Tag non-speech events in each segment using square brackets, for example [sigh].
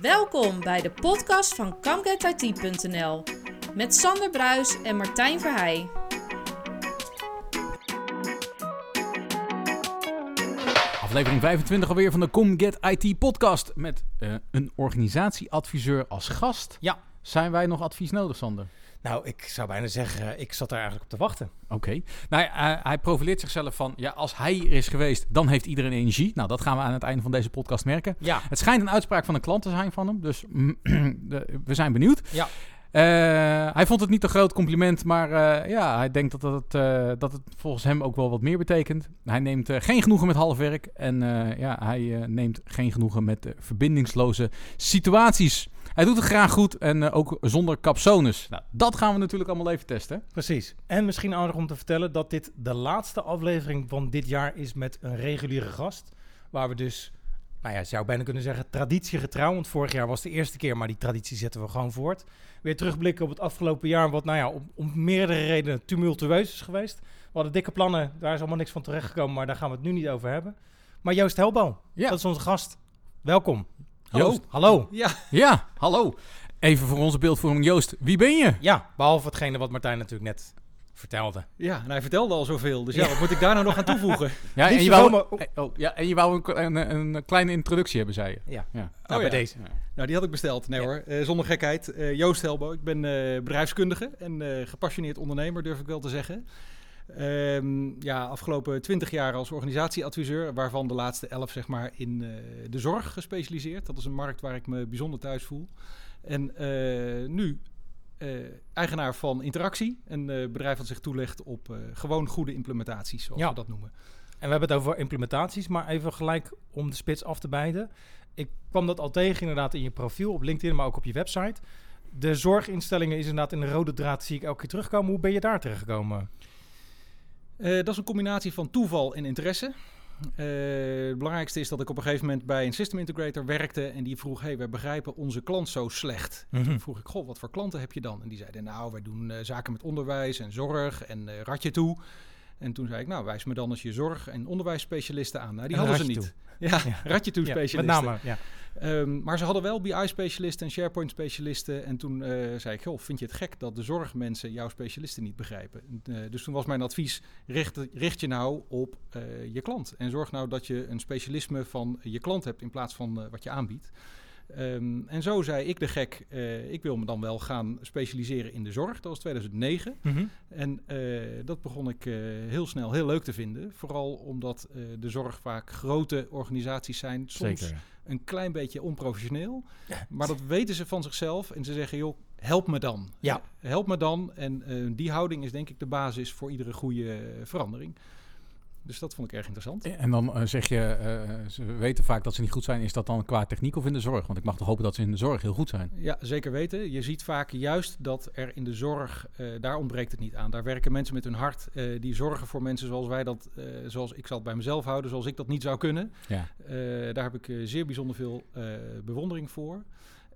Welkom bij de podcast van ComeGetIT.nl met Sander Bruis en Martijn Verheij. Aflevering 25 alweer van de ComGet IT podcast met eh, een organisatieadviseur als gast. Ja. Zijn wij nog advies nodig, Sander? Nou, ik zou bijna zeggen, ik zat daar eigenlijk op te wachten. Oké. Nou, ja, hij profileert zichzelf van, ja, als hij er is geweest, dan heeft iedereen energie. Nou, dat gaan we aan het einde van deze podcast merken. Ja. Het schijnt een uitspraak van een klant te zijn van hem, dus [clears throat] we zijn benieuwd. Ja. Eh, hij vond het niet een groot compliment, maar eh, ja, hij denkt dat het, eh, dat het volgens hem ook wel wat meer betekent. Hij neemt geen genoegen met half werk en ja, hij neemt geen genoegen met verbindingsloze situaties. Hij doet het graag goed en eh, ook zonder capsones. Nou, dat gaan we natuurlijk allemaal even testen. Precies. En misschien aardig om te vertellen dat dit de laatste aflevering van dit jaar is met een reguliere gast. Waar we dus, nou ja, zou bijna kunnen zeggen, traditiegetrouw. Want vorig jaar was de eerste keer, maar die traditie zetten we gewoon voort. Weer terugblikken op het afgelopen jaar, wat nou ja, om, om meerdere redenen tumultueus is geweest. We hadden dikke plannen, daar is allemaal niks van terechtgekomen, maar daar gaan we het nu niet over hebben. Maar Joost Helbo, Ja. dat is onze gast. Welkom. Joost. Hallo. Ja, Ja, hallo. Even voor onze beeldvorming. Joost, wie ben je? Ja, behalve hetgene wat Martijn natuurlijk net vertelde. ja, en hij vertelde al zoveel. Dus ja, wat moet ik daar nou nog aan toevoegen? [laughs] Ja, en je, wou, oh, ja, en je wou een, een, een kleine introductie hebben, zei je. Ja. Ja. Nou, ja. bij deze. Nou, die had ik besteld. Nee Ja. hoor, Eh, zonder gekheid. Eh, Joost Helbo, ik ben eh, bedrijfskundige en eh, gepassioneerd ondernemer, durf ik wel te zeggen. Ehm, ja, afgelopen twintig jaar als organisatieadviseur, waarvan de laatste elf zeg maar in eh, de zorg gespecialiseerd. Dat is een markt waar ik me bijzonder thuis voel. En eh, nu eh, eigenaar van Interactie, een bedrijf dat zich toelegt op gewoon goede implementaties, zoals Ja. we dat noemen. En we hebben het over implementaties, maar even gelijk om de spits af te bijten. Ik kwam dat al tegen inderdaad in je profiel op LinkedIn, maar ook op je website. De zorginstellingen is inderdaad in de rode draad, zie ik elke keer terugkomen. Hoe ben je daar terechtgekomen? Eh, dat is een combinatie van toeval en interesse. Eh, het belangrijkste is dat ik op een gegeven moment bij een system integrator werkte en die vroeg: Hey, wij begrijpen onze klant zo slecht. Mhm. Toen vroeg ik: Goh, wat voor klanten heb je dan? En die zeiden: Nou, wij doen eh, zaken met onderwijs en zorg en eh ratje toe. En toen zei ik: Nou, wijs me dan eens je zorg- en onderwijsspecialisten aan. Nou, die En hadden ze niet. Ja, Ja. ratje toe Ja, specialisten. met name, ja. Ehm, maar ze hadden wel BI-specialisten en SharePoint-specialisten. En toen eh, zei ik, joh, vind je het gek dat de zorgmensen jouw specialisten niet begrijpen? Eh, dus toen was mijn advies, richt, richt je nou op eh, je klant. En zorg nou dat je een specialisme van je klant hebt in plaats van wat je aanbiedt. Ehm, en zo zei ik de gek, eh, ik wil me dan wel gaan specialiseren in de zorg. Dat was 2009. Mhm. En eh, dat begon ik eh, heel snel heel leuk te vinden. Vooral omdat de zorg vaak grote organisaties zijn. Soms Zeker. een klein beetje onprofessioneel. Maar dat weten ze van zichzelf. En ze zeggen, joh, help me dan. Ja. Help me dan. En die houding is denk ik de basis voor iedere goede verandering. Dus dat vond ik erg interessant. En dan eh, zeg je, eh, ze weten vaak dat ze niet goed zijn. Is dat dan qua techniek of in de zorg? Want ik mag toch hopen dat ze in de zorg heel goed zijn. Ja, zeker weten. Je ziet vaak juist dat er in de zorg, eh, daar ontbreekt het niet aan. Daar werken mensen met hun hart, die zorgen voor mensen zoals wij dat, zoals ik zal het bij mezelf houden, zoals ik dat niet zou kunnen. Ja. Daar heb ik zeer bijzonder veel bewondering voor.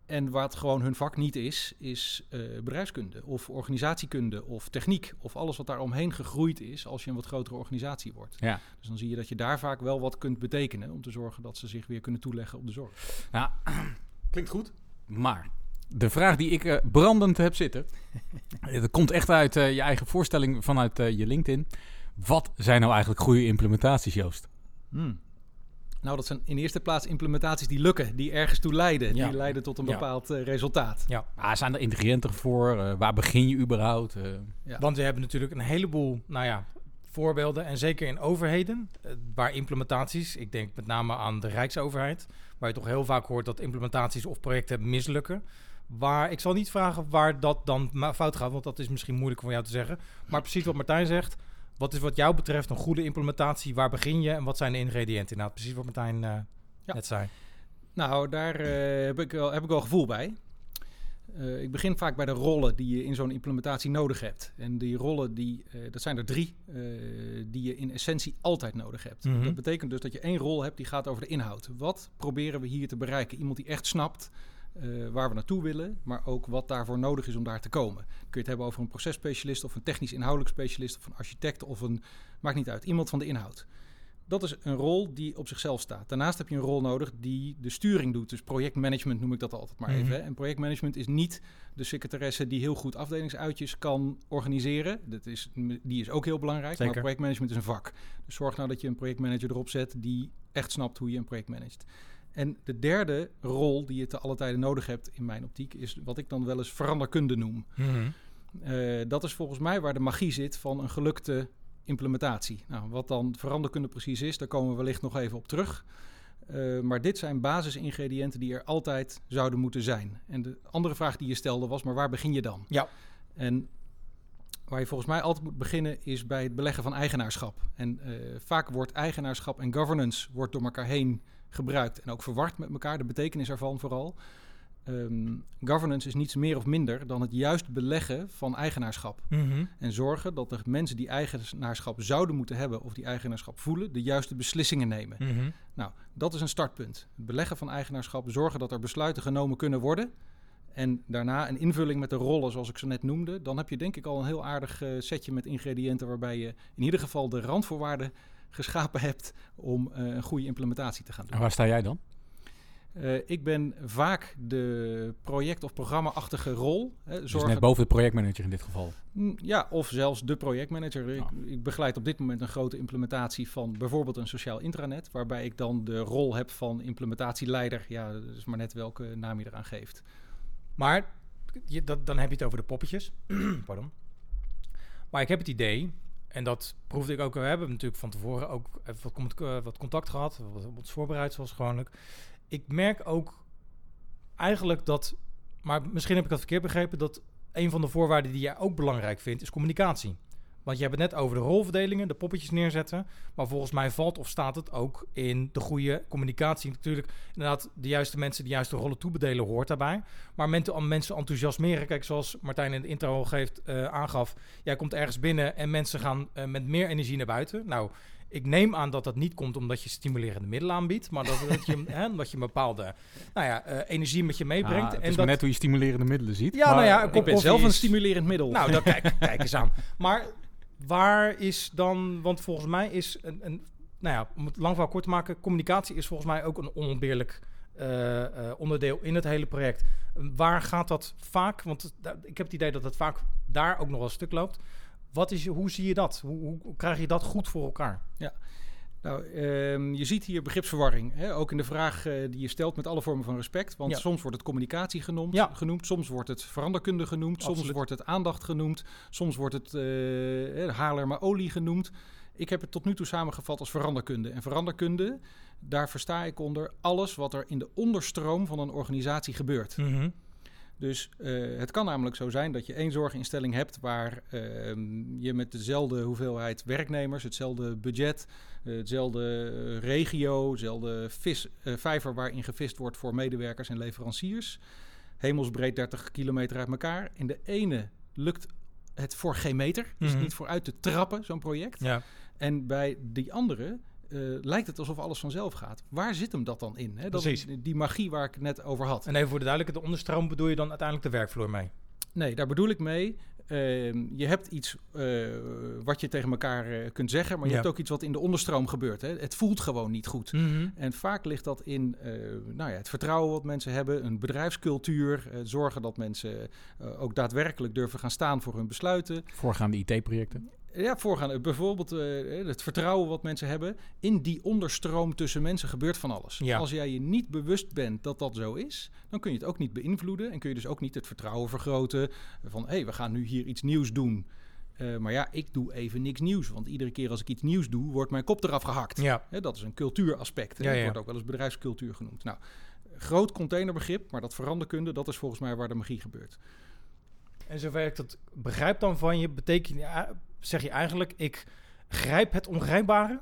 En wat gewoon hun vak niet is, is eh, bedrijfskunde of organisatiekunde of techniek of alles wat daar omheen gegroeid is als je een wat grotere organisatie wordt. Ja. Dus dan zie je dat je daar vaak wel wat kunt betekenen om te zorgen dat ze zich weer kunnen toeleggen op de zorg. Nou, [clears throat] klinkt goed. Maar de vraag die ik eh, brandend heb zitten, [laughs] dat komt echt uit eh, je eigen voorstelling vanuit je LinkedIn. Wat zijn nou eigenlijk goede implementaties, Joost? Nou, dat zijn in eerste plaats implementaties die lukken, die ergens toe leiden. Ja. Die leiden tot een bepaald eh, resultaat. ja. Ah, zijn er ingrediënten voor? Eh, waar begin je überhaupt? Eh, Ja. Want we hebben natuurlijk een heleboel, nou ja, voorbeelden. En zeker in overheden, waar implementaties, ik denk met name aan de Rijksoverheid, waar je toch heel vaak hoort dat implementaties of projecten mislukken. Waar, ik zal niet vragen waar dat dan fout gaat, want dat is misschien moeilijk voor jou te zeggen. Maar precies wat Martijn zegt, wat is wat jou betreft een goede implementatie? Waar begin je en wat zijn de ingrediënten? Nou, precies wat Martijn eh, Ja. net zei. Nou, daar eh, heb, ik wel, heb ik wel gevoel bij. Eh, ik begin vaak bij de rollen die je in zo'n implementatie nodig hebt. En die rollen, die, dat zijn er drie, die je in essentie altijd nodig hebt. Mhm. Dat betekent dus dat je één rol hebt die gaat over de inhoud. Wat proberen we hier te bereiken? Iemand die echt snapt eh, waar we naartoe willen, maar ook wat daarvoor nodig is om daar te komen. Dan kun je het hebben over een processpecialist of een technisch inhoudelijk specialist of een architect of een, maakt niet uit, iemand van de inhoud. Dat is een rol die op zichzelf staat. Daarnaast heb je een rol nodig die de sturing doet. Dus projectmanagement noem ik dat altijd maar Mhm. even. Hè. En projectmanagement is niet de secretaresse die heel goed afdelingsuitjes kan organiseren. Dat is, die is ook heel belangrijk. Zeker. Maar projectmanagement is een vak. Dus zorg nou dat je een projectmanager erop zet die echt snapt hoe je een project managt. En de derde rol die je te alle tijden nodig hebt in mijn optiek is wat ik dan wel eens veranderkunde noem. Mhm. Eh, dat is volgens mij waar de magie zit van een gelukte implementatie. Nou, wat dan veranderkunde precies is, daar komen we wellicht nog even op terug. Eh, maar dit zijn basisingrediënten die er altijd zouden moeten zijn. En de andere vraag die je stelde was, maar waar begin je dan? Ja. En waar je volgens mij altijd moet beginnen is bij het beleggen van eigenaarschap. En eh, vaak wordt eigenaarschap en governance wordt door elkaar heen gebruikt en ook verward met elkaar, de betekenis ervan vooral. Ehm, governance is niets meer of minder dan het juist beleggen van eigenaarschap. Mhm. En zorgen dat de mensen die eigenaarschap zouden moeten hebben of die eigenaarschap voelen, de juiste beslissingen nemen. Mhm. Nou, dat is een startpunt. Het beleggen van eigenaarschap, zorgen dat er besluiten genomen kunnen worden. En daarna een invulling met de rollen, zoals ik zo net noemde. Dan heb je denk ik al een heel aardig eh, setje met ingrediënten waarbij je in ieder geval de randvoorwaarden geschapen hebt om eh, een goede implementatie te gaan doen. En waar sta jij dan? Eh, ik ben vaak de project- of programma-achtige rol. Hè, Dus net boven de projectmanager in dit geval. Mm, Ja, of zelfs de projectmanager. Ik, Ja. ik begeleid op dit moment een grote implementatie van bijvoorbeeld een sociaal intranet, waarbij ik dan de rol heb van implementatieleider. Ja, dat is maar net welke naam je eraan geeft. Maar je, dat, dan heb je het over de poppetjes. [clears throat] Pardon. Maar ik heb het idee, en dat proefde ik ook. We hebben natuurlijk van tevoren ook even wat, eh, wat contact gehad. Hebben ons voorbereid zoals gewoonlijk. Ik merk ook eigenlijk dat, maar misschien heb ik dat verkeerd begrepen, dat een van de voorwaarden die jij ook belangrijk vindt, is communicatie. Want je hebt het net over de rolverdelingen, de poppetjes neerzetten. Maar volgens mij valt of staat het ook in de goede communicatie. Natuurlijk, inderdaad, de juiste mensen de juiste rollen toebedelen hoort daarbij. Maar mensen, mensen enthousiasmeren. Kijk, zoals Martijn in de intro al geeft, eh, aangaf. Jij komt ergens binnen en mensen gaan eh, met meer energie naar buiten. Nou, ik neem aan dat dat niet komt omdat je stimulerende middelen aanbiedt. Maar dat, dat je, [laughs] hè, omdat je een bepaalde nou ja, eh, energie met je meebrengt. Ah, het en is dat, net hoe je stimulerende middelen ziet. Ja, Maar, nou ja, ik ben zelf een stimulerend middel. nou, dan kijk, [laughs] kijk eens aan. Maar waar is dan, want volgens mij is een, een nou ja, om het lang verhaal kort te maken, communicatie is volgens mij ook een onontbeerlijk eh, eh, onderdeel in het hele project. Waar gaat dat vaak? Want ik heb het idee dat het vaak daar ook nog wel stuk loopt. Wat is, hoe zie je dat? Hoe, hoe, krijg je dat goed voor elkaar? Nou, ehm, je ziet hier begripsverwarring. Hè? Ook in de vraag eh, die je stelt met alle vormen van respect. Want Ja. soms wordt het communicatie genoemd, Ja. genoemd. Soms wordt het veranderkunde genoemd. Soms wordt het aandacht genoemd. Soms wordt het eh Haarlemmer olie genoemd. Ik heb het tot nu toe samengevat als veranderkunde. En veranderkunde, daar versta ik onder alles wat er in de onderstroom van een organisatie gebeurt. Dus eh, het kan namelijk zo zijn dat je één zorginstelling hebt waar ehm, je met dezelfde hoeveelheid werknemers, hetzelfde budget, eh, hetzelfde eh, regio, hetzelfde vis, vijver waarin gevist wordt voor medewerkers en leveranciers, hemelsbreed 30 kilometer uit elkaar. In de ene lukt het voor geen meter, dus niet vooruit te trappen, zo'n project. Ja. En bij die andere eh, lijkt het alsof alles vanzelf gaat. Waar zit hem dat dan in? Hè? Dat is Precies. die magie waar ik het net over had. En even voor de duidelijkheid, de onderstroom bedoel je dan uiteindelijk de werkvloer mee? Nee, daar bedoel ik mee. ehm, je hebt iets eh, wat je tegen elkaar eh, kunt zeggen, maar je Ja. hebt ook iets wat in de onderstroom gebeurt. Hè? Het voelt gewoon niet goed. En vaak ligt dat in eh, nou ja, het vertrouwen wat mensen hebben, een bedrijfscultuur, zorgen dat mensen eh, ook daadwerkelijk durven gaan staan voor hun besluiten. Voorgaande IT-projecten. Ja, voorgaan. eh, Bijvoorbeeld eh, het vertrouwen wat mensen hebben. In die onderstroom tussen mensen gebeurt van alles. Ja. Als jij je niet bewust bent dat dat zo is, dan kun je het ook niet beïnvloeden. En kun je dus ook niet het vertrouwen vergroten. Van hé, hey, we gaan nu hier iets nieuws doen. Eh, maar ja, ik doe even niks nieuws. Want iedere keer als ik iets nieuws doe, wordt mijn kop eraf gehakt. Ja. Hè, dat is een cultuuraspect. Ja, Dat ja. wordt ook wel eens bedrijfscultuur genoemd. Nou, groot containerbegrip, maar dat veranderkunde, dat is volgens mij waar de magie gebeurt. En zover ik dat begrijp dan van je, betekent, ja, zeg je eigenlijk, ik grijp het ongrijpbare?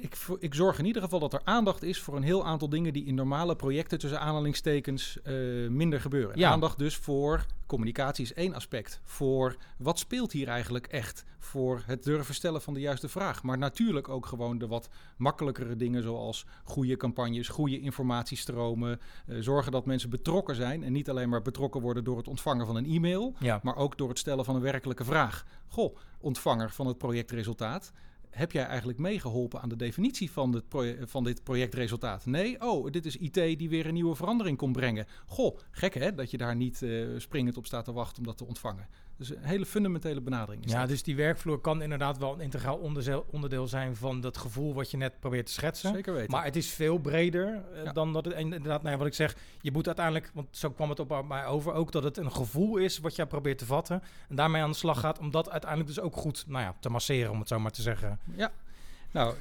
Ik, ik zorg in ieder geval dat er aandacht is voor een heel aantal dingen die in normale projecten tussen aanhalingstekens eh, minder gebeuren. Ja. Aandacht dus voor communicatie is één aspect. Voor wat speelt hier eigenlijk echt? Voor het durven stellen van de juiste vraag. Maar natuurlijk ook gewoon de wat makkelijkere dingen zoals goede campagnes, goede informatiestromen. eh, zorgen dat mensen betrokken zijn en niet alleen maar betrokken worden door het ontvangen van een e-mail Ja. maar ook door het stellen van een werkelijke vraag. Goh, ontvanger van het projectresultaat. Heb jij eigenlijk meegeholpen aan de definitie van dit, van dit projectresultaat? Nee, oh, dit is IT die weer een nieuwe verandering kon brengen. Goh, gek hè, dat je daar niet eh, springend op staat te wachten om dat te ontvangen. Dus een hele fundamentele benadering. Is Ja, dat. dus die werkvloer kan inderdaad wel een integraal onderdeel, onderdeel zijn van dat gevoel wat je net probeert te schetsen. Zeker weten. Maar het is veel breder eh, Ja. dan dat het inderdaad, nou ja, wat ik zeg, je moet uiteindelijk, want zo kwam het op mij over ook, dat het een gevoel is wat jij probeert te vatten en daarmee aan de slag gaat om dat uiteindelijk dus ook goed, nou ja, te masseren, om het zo maar te zeggen. Ja, nou,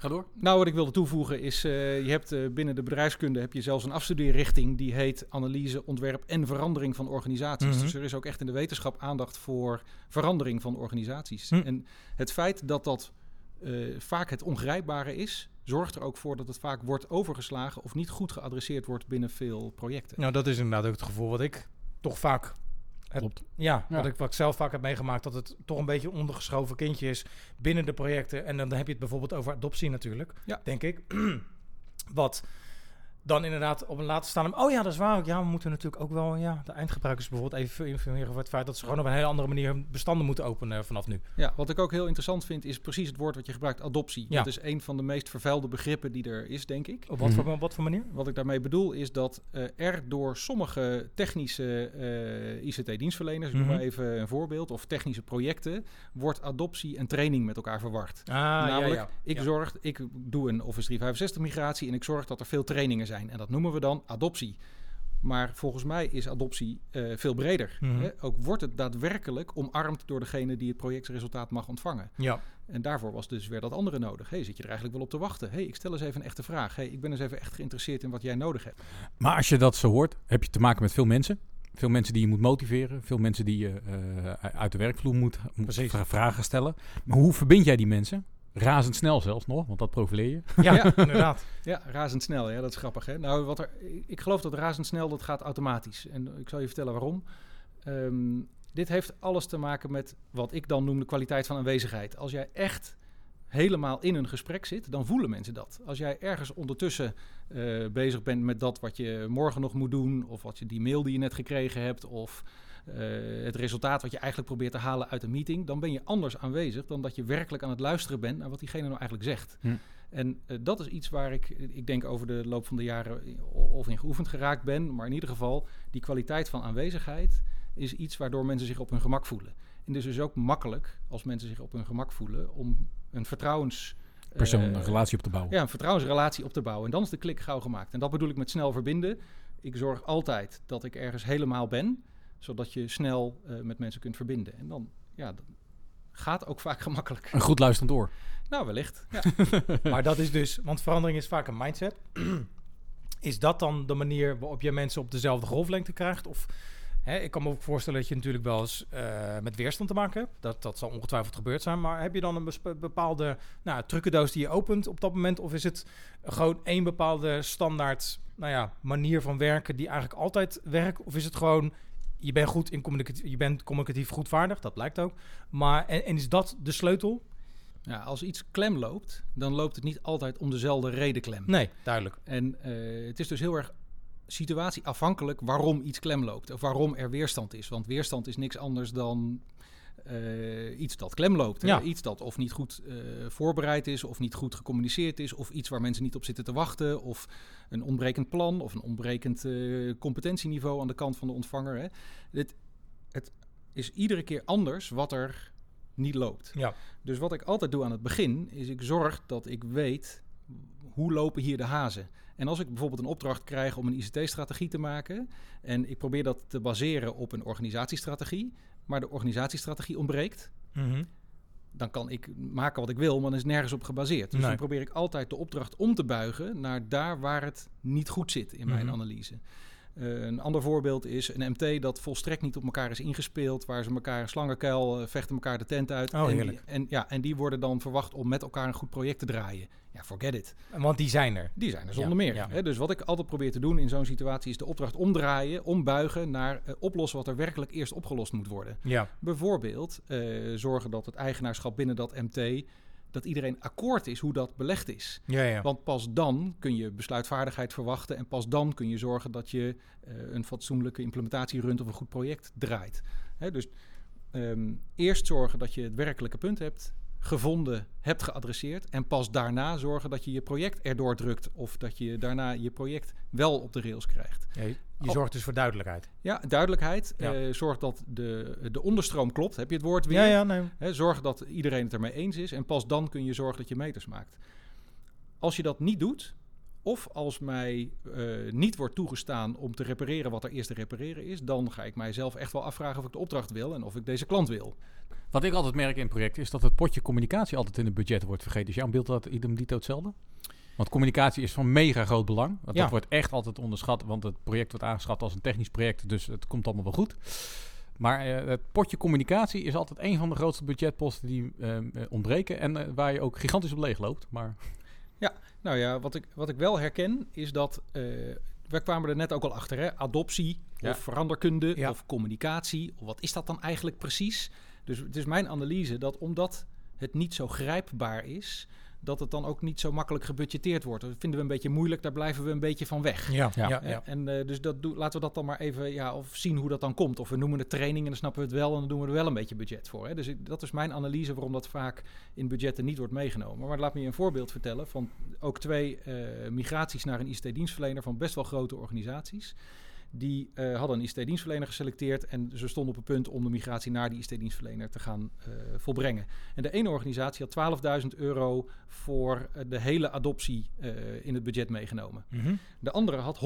Ga door. Nou, wat ik wilde toevoegen is, eh, je hebt eh, binnen de bedrijfskunde heb je zelfs een afstudeerrichting die heet analyse, ontwerp en verandering van organisaties. Mhm. Dus er is ook echt in de wetenschap aandacht voor verandering van organisaties. Hm. En het feit dat dat eh, vaak het ongrijpbare is, zorgt er ook voor dat het vaak wordt overgeslagen of niet goed geadresseerd wordt binnen veel projecten. Nou, dat is inderdaad ook het gevoel wat ik toch vaak het, Klopt. Ja, Ja. Wat, ik, wat ik zelf vaak heb meegemaakt, dat het toch een beetje een ondergeschoven kindje is binnen de projecten. En dan heb je het bijvoorbeeld over adoptie natuurlijk, Ja. denk ik. [clears throat] Wat dan inderdaad op een later staan. Oh ja, dat is waar. Ja, we moeten natuurlijk ook wel ja, de eindgebruikers bijvoorbeeld even informeren over het feit dat ze gewoon op een hele andere manier hun bestanden moeten openen vanaf nu. Ja, wat ik ook heel interessant vind is precies het woord wat je gebruikt, adoptie. Ja. Dat is een van de meest vervuilde begrippen die er is, denk ik. Op wat, Mhm. voor, wat voor manier? Wat ik daarmee bedoel is dat eh, er door sommige technische eh, ICT-dienstverleners, ik noem Mhm. maar even een voorbeeld, of technische projecten, wordt adoptie en training met elkaar verward. Ah, Namelijk, ja, ja. ik, zorg, ik doe een Office 365 migratie en ik zorg dat er veel trainingen zijn. En dat noemen we dan adoptie. Maar volgens mij is adoptie eh, veel breder. Mhm. Hè? Ook wordt het daadwerkelijk omarmd door degene die het projectresultaat mag ontvangen. Ja. En daarvoor was dus weer dat andere nodig. Hey, zit je er eigenlijk wel op te wachten? Hey, ik stel eens even een echte vraag. Hey, ik ben eens even echt geïnteresseerd in wat jij nodig hebt. Maar als je dat zo hoort, heb je te maken met veel mensen. Veel mensen die je moet motiveren. Veel mensen die je eh, uit de werkvloer moet, moet vragen stellen. Maar hoe verbind jij die mensen? Razendsnel zelfs nog, want dat profileer je. Ja, Ja. [laughs] inderdaad. Ja, razendsnel. Ja, dat is grappig. Hè? Nou, wat er, ik geloof dat razendsnel dat gaat automatisch. En ik zal je vertellen waarom. Ehm, dit heeft alles te maken met wat ik dan noem de kwaliteit van aanwezigheid. Als jij echt helemaal in een gesprek zit, dan voelen mensen dat. Als jij ergens ondertussen eh, bezig bent met dat wat je morgen nog moet doen, of wat je die mail die je net gekregen hebt, of eh, het resultaat wat je eigenlijk probeert te halen uit een meeting, dan ben je anders aanwezig dan dat je werkelijk aan het luisteren bent naar wat diegene nou eigenlijk zegt. Hm. En eh, dat is iets waar ik, ik denk over de loop van de jaren of in geoefend geraakt ben, maar in ieder geval die kwaliteit van aanwezigheid is iets waardoor mensen zich op hun gemak voelen. En dus is het ook makkelijk als mensen zich op hun gemak voelen om een vertrouwens Persoon, eh, een relatie op te bouwen. ja, een vertrouwensrelatie op te bouwen. En dan is de klik gauw gemaakt. En dat bedoel ik met snel verbinden. Ik zorg altijd dat ik ergens helemaal ben, zodat je snel eh, met mensen kunt verbinden. En dan, ja, dat gaat ook vaak [laughs] gemakkelijk. Een goed luisterend oor. Nou, wellicht. Ja. [laughs] Maar dat is dus, want verandering is vaak een mindset. [clears throat] is dat dan de manier waarop je mensen op dezelfde golflengte krijgt? Of hè, ik kan me ook voorstellen dat je natuurlijk wel eens eh, met weerstand te maken hebt. Dat, dat zal ongetwijfeld gebeurd zijn. Maar heb je dan een bepaalde nou, trucendoos die je opent op dat moment? Of is het gewoon één bepaalde standaard nou ja, manier van werken die eigenlijk altijd werkt? Of is het gewoon je bent goed in communicatief, je bent communicatief goedvaardig, dat blijkt ook. Maar en, en is dat de sleutel? Ja, als iets klem loopt, dan loopt het niet altijd om dezelfde reden klem. Nee, duidelijk. En eh, het is dus heel erg situatieafhankelijk waarom iets klem loopt. Of waarom er weerstand is. Want weerstand is niks anders dan eh, iets dat klem loopt. Ja. Iets dat of niet goed eh, voorbereid is, of niet goed gecommuniceerd is, of iets waar mensen niet op zitten te wachten, of een ontbrekend plan, of een ontbrekend eh, competentieniveau aan de kant van de ontvanger. Hè. Het, het is iedere keer anders wat er niet loopt. Ja. Dus wat ik altijd doe aan het begin, is ik zorg dat ik weet hoe lopen hier de hazen. En als ik bijvoorbeeld een opdracht krijg om een ICT-strategie te maken, en ik probeer dat te baseren op een organisatiestrategie, maar de organisatiestrategie ontbreekt, Mhm. dan kan ik maken wat ik wil, maar dan is het nergens op gebaseerd. Dus Nee. dan probeer ik altijd de opdracht om te buigen naar daar waar het niet goed zit in mijn Mhm. analyse. Eh, een ander voorbeeld is een MT dat volstrekt niet op elkaar is ingespeeld, waar ze elkaar een slangenkuil eh, vechten elkaar de tent uit. Oh, en, die, en, ja, en die worden dan verwacht om met elkaar een goed project te draaien. Ja, forget it. Want die zijn er. Die zijn er Ja, zonder meer. ja. Hè? Dus wat ik altijd probeer te doen in zo'n situatie is de opdracht omdraaien, ombuigen naar eh, oplossen wat er werkelijk eerst opgelost moet worden. Ja. Bijvoorbeeld eh, zorgen dat het eigenaarschap binnen dat MT, dat iedereen akkoord is hoe dat belegd is. Ja, ja. Want pas dan kun je besluitvaardigheid verwachten en pas dan kun je zorgen dat je eh, een fatsoenlijke implementatie runt of een goed project draait. Hè, dus ehm, eerst zorgen dat je het werkelijke punt hebt gevonden, hebt geadresseerd. En pas daarna zorgen dat je je project erdoor drukt. Of dat je daarna je project wel op de rails krijgt. Ja, je Oh. zorgt dus voor duidelijkheid. Ja, duidelijkheid. Ja. Eh, zorg dat de, de onderstroom klopt. Heb je het woord weer? Ja, ja, nee. Zorg dat iedereen het ermee eens is. En pas dan kun je zorgen dat je meters maakt. Als je dat niet doet, of als mij eh, niet wordt toegestaan om te repareren wat er eerst te repareren is, dan ga ik mijzelf echt wel afvragen of ik de opdracht wil en of ik deze klant wil. Wat ik altijd merk in projecten is dat het potje communicatie altijd in het budget wordt vergeten. Is jouw beeld dat idem dito hetzelfde? Want communicatie is van mega groot belang. Want Ja. Dat wordt echt altijd onderschat, want het project wordt aangeschat als een technisch project, dus het komt allemaal wel goed. Maar eh, het potje communicatie is altijd een van de grootste budgetposten die eh, eh, ontbreken en eh, waar je ook gigantisch op leeg loopt. Maar [laughs] Nou ja, wat ik, wat ik wel herken is dat. we kwamen er net ook al achter, hè? adoptie Ja. of veranderkunde Ja. of communicatie. Wat is dat dan eigenlijk precies? Dus het is mijn analyse dat omdat het niet zo grijpbaar is, dat het dan ook niet zo makkelijk gebudgeteerd wordt. Dat vinden we een beetje moeilijk, daar blijven we een beetje van weg. Ja, Ja. ja. En eh, dus dat laten we dat dan maar even ja, of zien hoe dat dan komt. Of we noemen het training en dan snappen we het wel en dan doen we er wel een beetje budget voor. Hè? Dus ik- dat is mijn analyse waarom dat vaak in budgetten niet wordt meegenomen. Maar laat me je een voorbeeld vertellen van ook twee eh, migraties naar een ICT-dienstverlener van best wel grote organisaties. Die eh, hadden een ICT-dienstverlener geselecteerd en ze stonden op het punt om de migratie naar die ICT-dienstverlener te gaan eh, volbrengen. En de ene organisatie had 12.000 euro voor eh, de hele adoptie in het budget meegenomen. Mhm. De andere had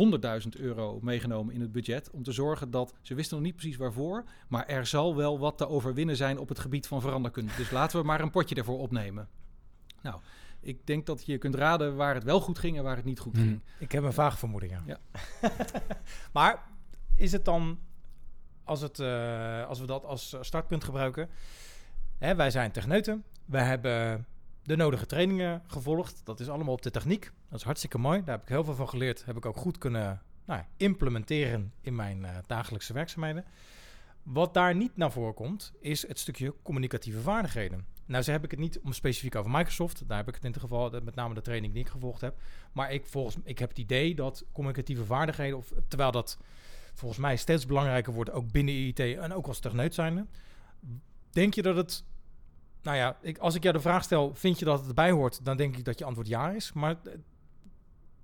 100.000 euro meegenomen in het budget om te zorgen dat ze wisten nog niet precies waarvoor, maar er zal wel wat te overwinnen zijn op het gebied van veranderkunde. Dus laten we maar een potje ervoor opnemen. Nou, ik denk dat je kunt raden waar het wel goed ging en waar het niet goed Hmm. ging. Ik heb een vage vermoeding, ja. Ja. [laughs] maar is het dan, als, het, eh, als we dat als startpunt gebruiken... Hè, wij zijn techneuten, wij hebben de nodige trainingen gevolgd. Dat is allemaal op de techniek. Dat is hartstikke mooi. Daar heb ik heel veel van geleerd. Heb ik ook goed kunnen nou, ja, implementeren in mijn eh, dagelijkse werkzaamheden. Wat daar niet naar voren komt, is het stukje communicatieve vaardigheden. Nou, ze heb ik het niet om specifiek over Microsoft. Daar heb ik het in ieder geval, met name de training die ik gevolgd heb. Maar ik, volgens, ik heb het idee dat communicatieve vaardigheden, of, terwijl dat volgens mij steeds belangrijker wordt, ook binnen IT en ook als techneut zijnde. Denk je dat het, nou ja, ik, als ik jou de vraag stel, vind je dat het erbij hoort, dan denk ik dat je antwoord ja is. Maar eh,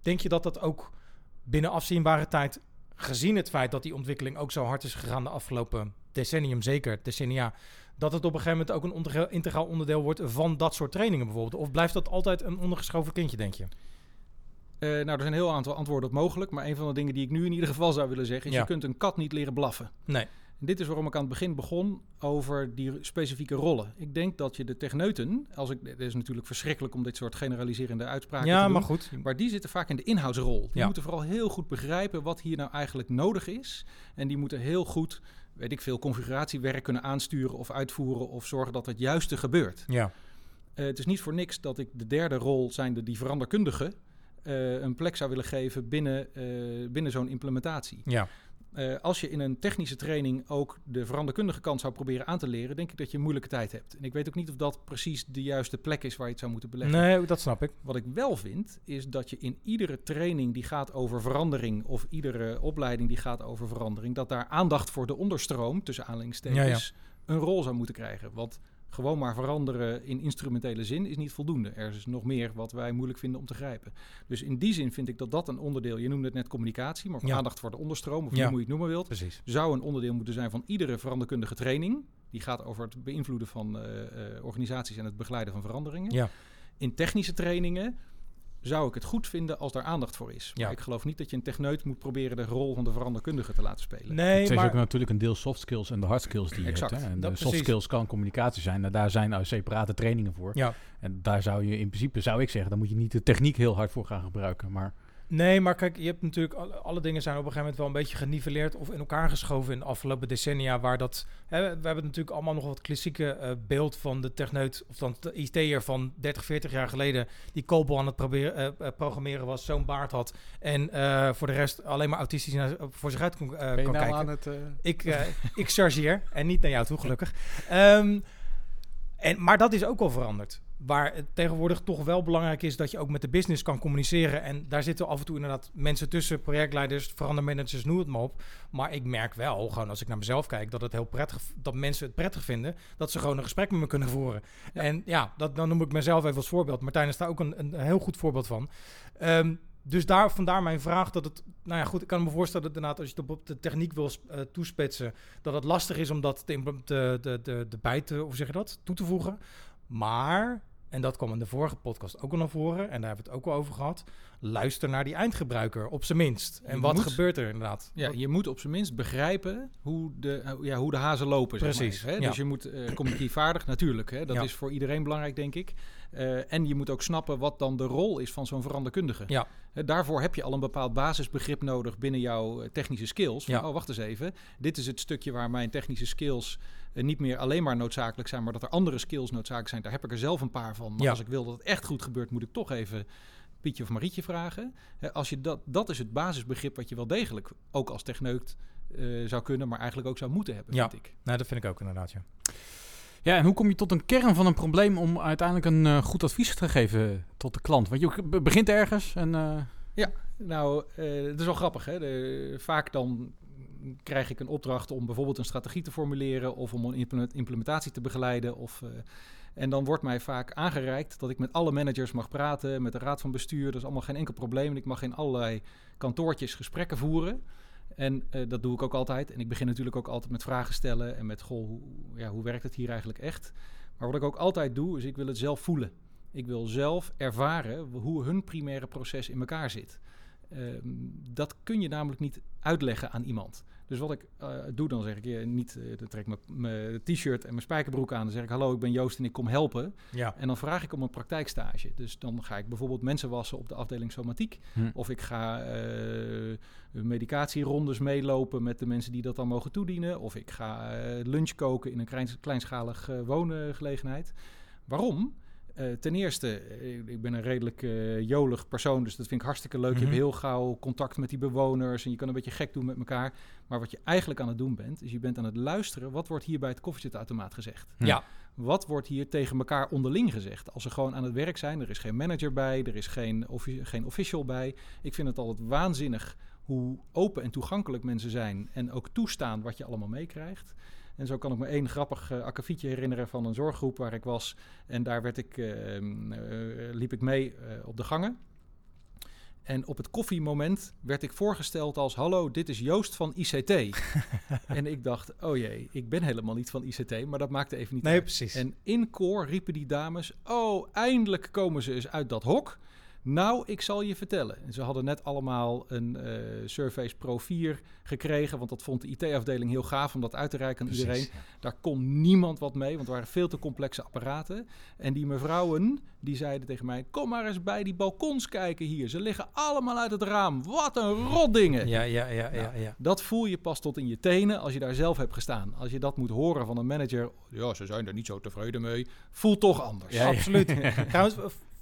denk je dat dat ook binnen afzienbare tijd, gezien het feit dat die ontwikkeling ook zo hard is gegaan de afgelopen decennium, zeker decennia, dat het op een gegeven moment ook een integraal onderdeel wordt van dat soort trainingen bijvoorbeeld? Of blijft dat altijd een ondergeschoven kindje, denk je? Eh, nou, er zijn een heel aantal antwoorden op mogelijk, maar een van de dingen die ik nu in ieder geval zou willen zeggen is: Ja. je kunt een kat niet leren blaffen. Nee. En dit is waarom ik aan het begin begon over die specifieke rollen. Ik denk dat je de techneuten, als ik, het is natuurlijk verschrikkelijk om dit soort generaliserende uitspraken te Ja, doen, maar goed. Maar die zitten vaak in de inhoudsrol. Die Ja. moeten vooral heel goed begrijpen wat hier nou eigenlijk nodig is. En die moeten heel goed, weet ik veel, configuratiewerk kunnen aansturen of uitvoeren of zorgen dat het juiste gebeurt. Ja. Eh, het is niet voor niks dat ik de derde rol, zijnde die veranderkundige, eh, een plek zou willen geven binnen, eh, binnen zo'n implementatie. Ja. Eh, als je in een technische training ook de veranderkundige kant zou proberen aan te leren, denk ik dat je een moeilijke tijd hebt. En ik weet ook niet of dat precies de juiste plek is waar je het zou moeten beleggen. Nee, dat snap ik. Wat ik wel vind, is dat je in iedere training die gaat over verandering, of iedere opleiding die gaat over verandering, dat daar aandacht voor de onderstroom, tussen aanhalingstekens, een rol zou moeten krijgen. Want gewoon maar veranderen in instrumentele zin is niet voldoende. Er is nog meer wat wij moeilijk vinden om te grijpen. Dus in die zin vind ik dat dat een onderdeel, je noemde het net communicatie, maar Ja. aandacht voor de onderstroom, of Ja. hoe je het noemen wilt, Precies. zou een onderdeel moeten zijn van iedere veranderkundige training. Die gaat over het beïnvloeden van eh, eh, organisaties en het begeleiden van veranderingen. Ja. In technische trainingen zou ik het goed vinden als daar aandacht voor is. Maar Ja. ik geloof niet dat je een techneut moet proberen de rol van de veranderkundige te laten spelen. Nee, het is maar... ook natuurlijk een deel soft skills en de hard skills die je Exact. hebt. Hè? En Dat de soft precies. skills kan communicatie zijn. En daar zijn nou separate trainingen voor. Ja. En daar zou je in principe, zou ik zeggen, dan moet je niet de techniek heel hard voor gaan gebruiken. Maar Nee, maar kijk, je hebt natuurlijk alle, dingen zijn op een gegeven moment wel een beetje geniveleerd of in elkaar geschoven in de afgelopen decennia. Waar dat, hè, we hebben natuurlijk allemaal nog wat klassieke eh, beeld van de techneut of dan de IT'er van 30, 40 jaar geleden die COBOL aan het proberen, eh, eh, programmeren was, zo'n baard had en voor de rest alleen maar autistisch naar, voor zich uit kon, ben je kan nou kijken. aan het... Ik, [laughs] ik chargeer en niet naar jou toe, gelukkig. Ehm, en, maar dat is ook wel veranderd. Waar het tegenwoordig toch wel belangrijk is dat je ook met de business kan communiceren. En daar zitten af en toe inderdaad mensen tussen, projectleiders, verandermanagers, noem het maar op. Maar ik merk wel, gewoon als ik naar mezelf kijk, dat het heel prettig dat mensen het prettig vinden dat ze gewoon een gesprek met me kunnen voeren. En ja, dat, dan noem ik mezelf even als voorbeeld. Martijn is daar ook een, een heel goed voorbeeld van. Ehm, dus daar, vandaar mijn vraag dat het... Nou ja, goed, ik kan me voorstellen dat inderdaad als je het op de techniek wil uh, toespitsen... dat het lastig is om dat te, de bij te, hoe zeg je dat, toe te voegen. Maar en dat kwam in de vorige podcast ook al naar voren, en daar hebben we het ook al over gehad. Luister naar die eindgebruiker, op zijn minst. En wat gebeurt er inderdaad? Ja, je moet op zijn minst begrijpen hoe de, ja, hoe de hazen lopen. Precies. hè? Dus je moet uh, communicatiefvaardig, natuurlijk. Hè? Dat is voor iedereen belangrijk, denk ik. Uh, en je moet ook snappen wat dan de rol is van zo'n veranderkundige. Ja. daarvoor heb je al een bepaald basisbegrip nodig binnen jouw eh, technische skills. Van, ja. Oh, wacht eens even. Dit is het stukje waar mijn technische skills uh, niet meer alleen maar noodzakelijk zijn, maar dat er andere skills noodzakelijk zijn. Daar heb ik er zelf een paar van. Maar als ik wil dat het echt goed gebeurt, moet ik toch even Pietje of Marietje vragen. als je dat, dat is het basisbegrip wat je wel degelijk ook als techneut zou kunnen, maar eigenlijk ook zou moeten hebben, ja. vind ik. Nou, dat vind ik ook inderdaad, ja. Ja, en hoe kom je tot een kern van een probleem om uiteindelijk een uh, goed advies te geven tot de klant? Want je begint ergens en... Uh... Ja, nou, het is wel grappig. Hè? Vaak dan krijg ik een opdracht om bijvoorbeeld een strategie te formuleren of om een implementatie te begeleiden. Of, en dan wordt mij vaak aangereikt dat ik met alle managers mag praten, met de raad van bestuur. Dat is allemaal geen enkel probleem. En ik mag in allerlei kantoortjes gesprekken voeren. En uh, dat doe ik ook altijd. En ik begin natuurlijk ook altijd met vragen stellen en met, goh, hoe, ja, hoe werkt het hier eigenlijk echt? Maar wat ik ook altijd doe, is ik wil het zelf voelen. Ik wil zelf ervaren hoe hun primaire proces in elkaar zit. Uh, dat kun je namelijk niet uitleggen aan iemand. Dus wat ik uh, doe, dan zeg ik je niet, uh, dan trek ik mijn t-shirt en mijn spijkerbroek aan. Dan zeg ik, hallo, ik ben Joost en ik kom helpen. Ja. En dan vraag ik om een praktijkstage. Dus dan ga ik bijvoorbeeld mensen wassen op de afdeling somatiek. Hm. Of ik ga uh, medicatierondes meelopen met de mensen die dat dan mogen toedienen. Of ik ga lunch koken in een klein, kleinschalig woongelegenheid. Waarom? Uh, ten eerste, ik ben een redelijk uh, jolig persoon, dus dat vind ik hartstikke leuk. Mm -hmm. Je hebt mhm. heel gauw contact met die bewoners en je kan een beetje gek doen met elkaar. Maar wat je eigenlijk aan het doen bent, is je bent aan het luisteren. Wat wordt hier bij het koffiezetautomaat gezegd? Ja. Wat wordt hier tegen elkaar onderling gezegd? Als ze gewoon aan het werk zijn, er is geen manager bij, er is geen, offi geen official bij. Ik vind het altijd waanzinnig hoe open en toegankelijk mensen zijn en ook toestaan wat je allemaal meekrijgt. En zo kan ik me één grappig uh, akkefietje herinneren van een zorggroep waar ik was. En daar werd ik, uh, uh, liep ik mee op de gangen. En op het koffiemoment werd ik voorgesteld als: Hallo, dit is Joost van ICT. [laughs] en ik dacht: Oh jee, ik ben helemaal niet van ICT, maar dat maakte even niet nee, uit. precies. En in koor riepen die dames: Oh, eindelijk komen ze eens uit dat hok. Nou, ik zal je vertellen. En ze hadden net allemaal een uh, Surface Pro 4 gekregen, want dat vond de IT-afdeling heel gaaf om dat uit te reiken aan Precies, iedereen. Daar kon niemand wat mee, want het waren veel te complexe apparaten. En die mevrouwen, die zeiden tegen mij, kom maar eens bij die balkons kijken hier. Ze liggen allemaal uit het raam. Wat een rotdingen. Ja, ja, ja, ja, ja. Dat voel je pas tot in je tenen als je daar zelf hebt gestaan. Als je dat moet horen van een manager, ja, ze zijn er niet zo tevreden mee. Voelt toch anders. Ja, absoluut. [laughs] Trouwens,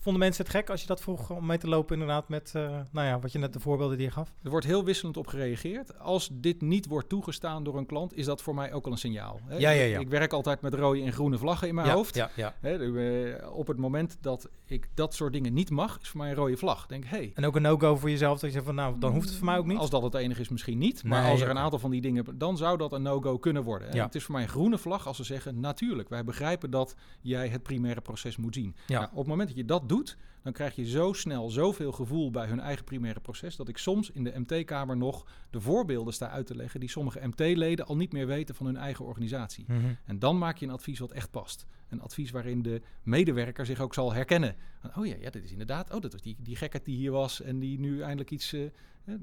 vonden mensen het gek als je dat vroeg om mee te lopen inderdaad met, uh, nou ja, wat je net de voorbeelden die je gaf? Er wordt heel wisselend op gereageerd. Als dit niet wordt toegestaan door een klant, is dat voor mij ook al een signaal. Hè? Ja, ja, ja. Ik werk altijd met rode en groene vlaggen in mijn ja, hoofd. Ja, ja. Hè, op het moment dat ik dat soort dingen niet mag, is voor mij een rode vlag. Denk, hey, en ook een no-go voor jezelf, dat je zegt van, nou, dan hoeft het voor mij ook niet. Als dat het enige is, misschien niet. Maar Nee, als er een aantal van die dingen, dan zou dat een no-go kunnen worden. En Ja. Het is voor mij een groene vlag als ze zeggen, natuurlijk, wij begrijpen dat jij het primaire proces moet zien. Ja. Nou, op het moment dat je dat doet, dan krijg je zo snel zoveel gevoel bij hun eigen primaire proces, dat ik soms in de MT-kamer nog de voorbeelden sta uit te leggen die sommige MT-leden al niet meer weten van hun eigen organisatie. Mhm. En dan maak je een advies wat echt past. Een advies waarin de medewerker zich ook zal herkennen. Van, oh ja, ja, dit is inderdaad, oh, dat was die, die gekkerd die hier was en die nu eindelijk iets... eh,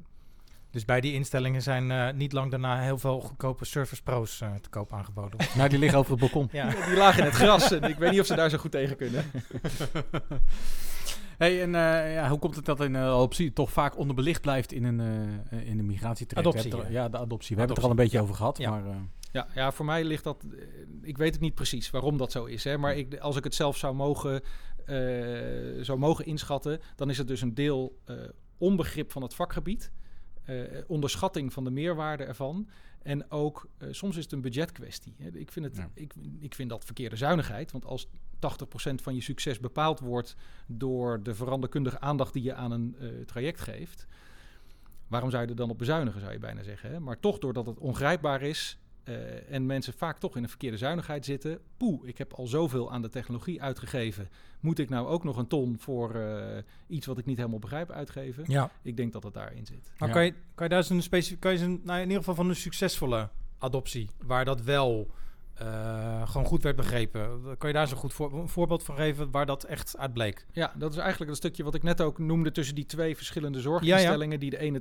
Dus bij die instellingen zijn eh, niet lang daarna heel veel goedkope Surface Pro's eh, te koop aangeboden. [laughs] Nou, die liggen over het balkon. ja. die lagen in het gras en ik weet niet of ze daar zo goed tegen kunnen. [laughs] Hey, en eh, ja, hoe komt het dat een uh, adoptie toch vaak onderbelicht blijft in een, eh, in de migratietraject? Adoptie, ja. ja, de adoptie. We hebben het er al een beetje over gehad. Ja. Maar, eh, Ja, ja, voor mij ligt dat. eh, Ik weet het niet precies waarom dat zo is. Hè, maar ik, als ik het zelf zou mogen, eh, zou mogen inschatten, dan is het dus een deel eh, onbegrip van het vakgebied. eh, onderschatting van de meerwaarde ervan. En ook, eh, soms is het een budgetkwestie. Ik vind, het, Ja. ik, ik vind dat verkeerde zuinigheid. Want als 80% van je succes bepaald wordt door de veranderkundige aandacht die je aan een eh, traject geeft. Waarom zou je er dan op bezuinigen, zou je bijna zeggen. Hè? Maar toch doordat het ongrijpbaar is eh, en mensen vaak toch in een verkeerde zuinigheid zitten. Poeh, ik heb al zoveel aan de technologie uitgegeven. Moet ik nou ook nog een ton voor eh, iets wat ik niet helemaal begrijp uitgeven? Ja. Ik denk dat het daarin zit. Maar Ja. kan, je, kan je daar eens een specifiek, kan je eens een, nou, in ieder geval van een succesvolle adoptie, waar dat wel eh, gewoon goed werd begrepen, kan je daar een goed voor, een voorbeeld van geven waar dat echt uit bleek? Ja, dat is eigenlijk het stukje wat ik net ook noemde tussen die twee verschillende zorginstellingen. Die de ene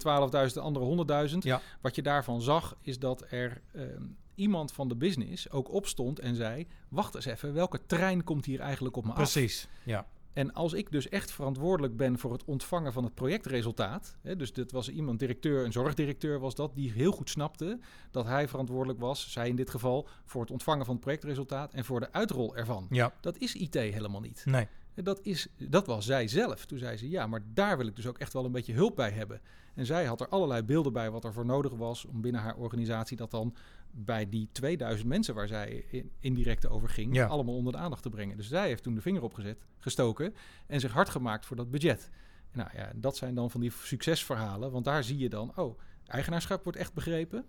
12.000, de andere 100.000. Ja. Wat je daarvan zag, is dat er ehm, iemand van de business ook opstond en zei... wacht eens even, welke trein komt hier eigenlijk op me af? Precies. Ja. En als ik dus echt verantwoordelijk ben voor het ontvangen van het projectresultaat. Hè, dus dit was iemand, directeur, een zorgdirecteur was dat, die heel goed snapte dat hij verantwoordelijk was, zij in dit geval, voor het ontvangen van het projectresultaat en voor de uitrol ervan. Ja. Dat is IT helemaal niet. Nee. Dat, is, dat was zij zelf. Toen zei ze, ja, maar daar wil ik dus ook echt wel een beetje hulp bij hebben. En zij had er allerlei beelden bij wat er voor nodig was om binnen haar organisatie dat dan bij die 2000 mensen waar zij in- indirect over ging, Ja. allemaal onder de aandacht te brengen. Dus zij heeft toen de vinger opgezet, gestoken en zich hard gemaakt voor dat budget. Nou ja, dat zijn dan van die succesverhalen, want daar zie je dan, oh, eigenaarschap wordt echt begrepen.